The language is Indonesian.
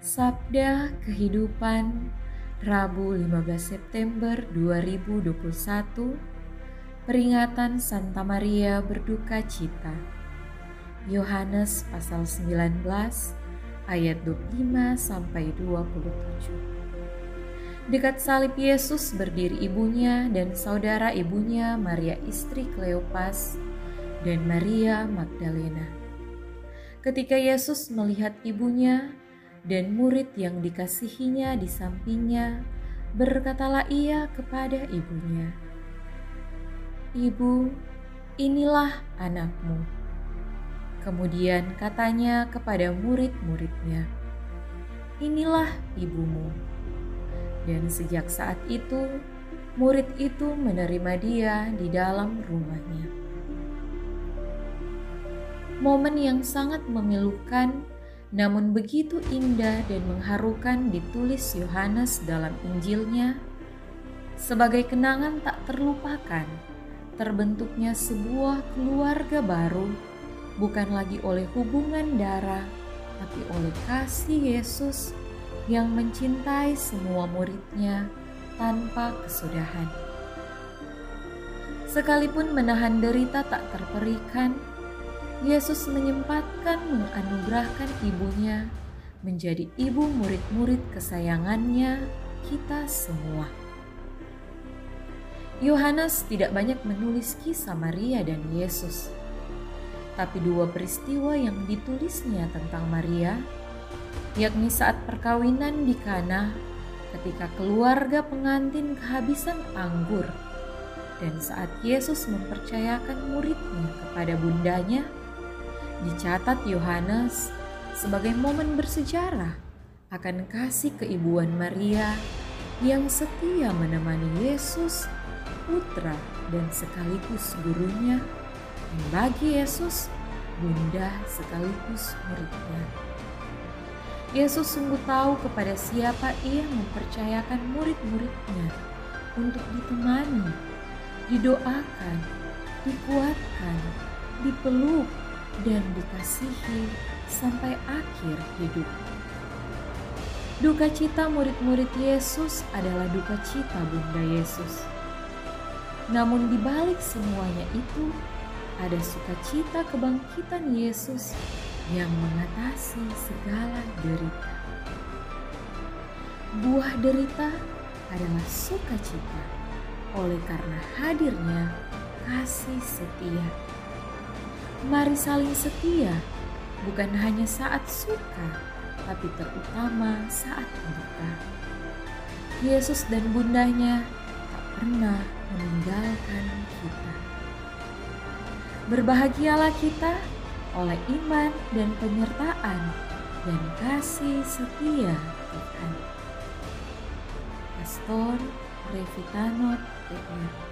Sabda Kehidupan Rabu 15 September 2021 Peringatan Santa Maria Berduka Cita. Yohanes pasal 19 ayat 25 sampai 27 Dekat salib Yesus berdiri ibunya dan saudara ibunya Maria istri Kleopas dan Maria Magdalena. Ketika Yesus melihat ibunya dan murid yang dikasihinya di sampingnya, berkatalah ia kepada ibunya, "Ibu, inilah anakmu." Kemudian katanya kepada murid-muridnya, "Inilah ibumu." Dan sejak saat itu, murid itu menerima dia di dalam rumahnya momen yang sangat memilukan, namun begitu indah dan mengharukan ditulis Yohanes dalam Injilnya sebagai kenangan tak terlupakan terbentuknya sebuah keluarga baru bukan lagi oleh hubungan darah tapi oleh kasih Yesus yang mencintai semua muridnya tanpa kesudahan. Sekalipun menahan derita tak terperikan, Yesus menyempatkan menganugerahkan ibunya menjadi ibu murid-murid kesayangannya kita semua. Yohanes tidak banyak menulis kisah Maria dan Yesus, tapi dua peristiwa yang ditulisnya tentang Maria, yakni saat perkawinan di Kana ketika keluarga pengantin kehabisan anggur dan saat Yesus mempercayakan muridnya kepada bundanya dicatat Yohanes sebagai momen bersejarah akan kasih keibuan Maria yang setia menemani Yesus, putra dan sekaligus gurunya, dan bagi Yesus, bunda sekaligus muridnya. Yesus sungguh tahu kepada siapa ia mempercayakan murid-muridnya untuk ditemani, didoakan, dikuatkan, dipeluk, dan dikasihi sampai akhir hidup. Duka cita murid-murid Yesus adalah duka cita Bunda Yesus. Namun di balik semuanya itu, ada sukacita kebangkitan Yesus yang mengatasi segala derita. Buah derita adalah sukacita oleh karena hadirnya kasih setia Mari saling setia, bukan hanya saat suka, tapi terutama saat duka. Yesus dan bundanya tak pernah meninggalkan kita. Berbahagialah kita oleh iman dan penyertaan dan kasih setia Tuhan. Pastor Revitanot Teknik